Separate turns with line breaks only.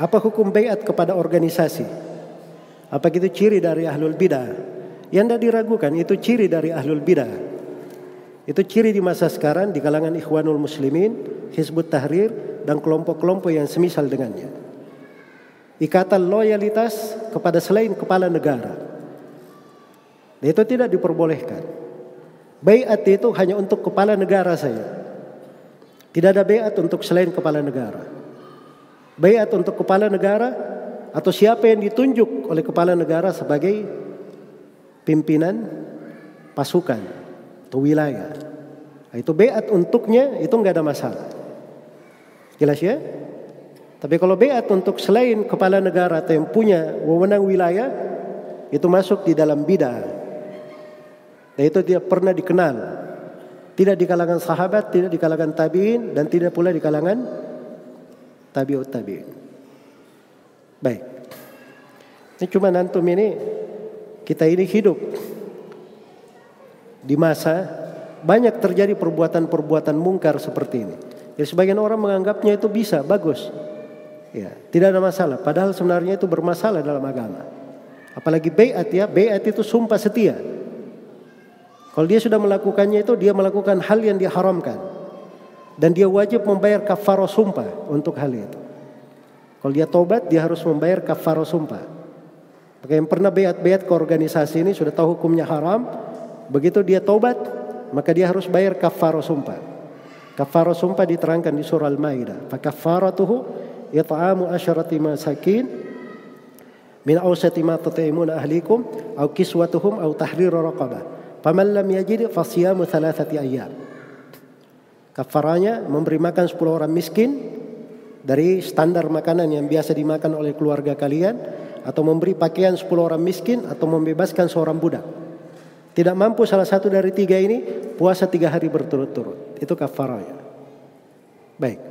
Apa hukum bayat kepada organisasi? Apa itu ciri dari ahlul bidah? Yang tidak diragukan itu ciri dari ahlul bidah. Itu ciri di masa sekarang di kalangan ikhwanul muslimin, hizbut tahrir, dan kelompok-kelompok yang semisal dengannya. Ikatan loyalitas kepada selain kepala negara. Dan itu tidak diperbolehkan. Bayat itu hanya untuk kepala negara saja. Tidak ada bayat untuk selain kepala negara bayat untuk kepala negara atau siapa yang ditunjuk oleh kepala negara sebagai pimpinan pasukan atau wilayah. Nah, itu bayat untuknya itu nggak ada masalah. Jelas ya? Tapi kalau bayat untuk selain kepala negara atau yang punya wewenang wilayah itu masuk di dalam bidah. Dan itu tidak pernah dikenal. Tidak di kalangan sahabat, tidak di kalangan tabiin dan tidak pula di kalangan tabiut tabiin. Baik. Ini cuma nantum ini kita ini hidup di masa banyak terjadi perbuatan-perbuatan mungkar seperti ini. Ya sebagian orang menganggapnya itu bisa, bagus. Ya, tidak ada masalah. Padahal sebenarnya itu bermasalah dalam agama. Apalagi bayat ya, bayat itu sumpah setia. Kalau dia sudah melakukannya itu dia melakukan hal yang diharamkan dan dia wajib membayar kafarah sumpah untuk hal itu. Kalau dia tobat dia harus membayar kafarah sumpah. Maka yang pernah beat-beat ke organisasi ini sudah tahu hukumnya haram, begitu dia tobat maka dia harus bayar kafarah sumpah. Kafarah sumpah diterangkan di surah Al-Maidah. Fakafaratuhu it'amu asyarati masakin min awsati ma tat'imuna ahlikum aw kiswatuhum aw tahriru raqabah. Faman lam yajid fasiyamu thalathati ayyam. Kafaranya memberi makan 10 orang miskin dari standar makanan yang biasa dimakan oleh keluarga kalian atau memberi pakaian 10 orang miskin atau membebaskan seorang budak. Tidak mampu salah satu dari tiga ini puasa tiga hari berturut-turut. Itu kafaranya. Baik.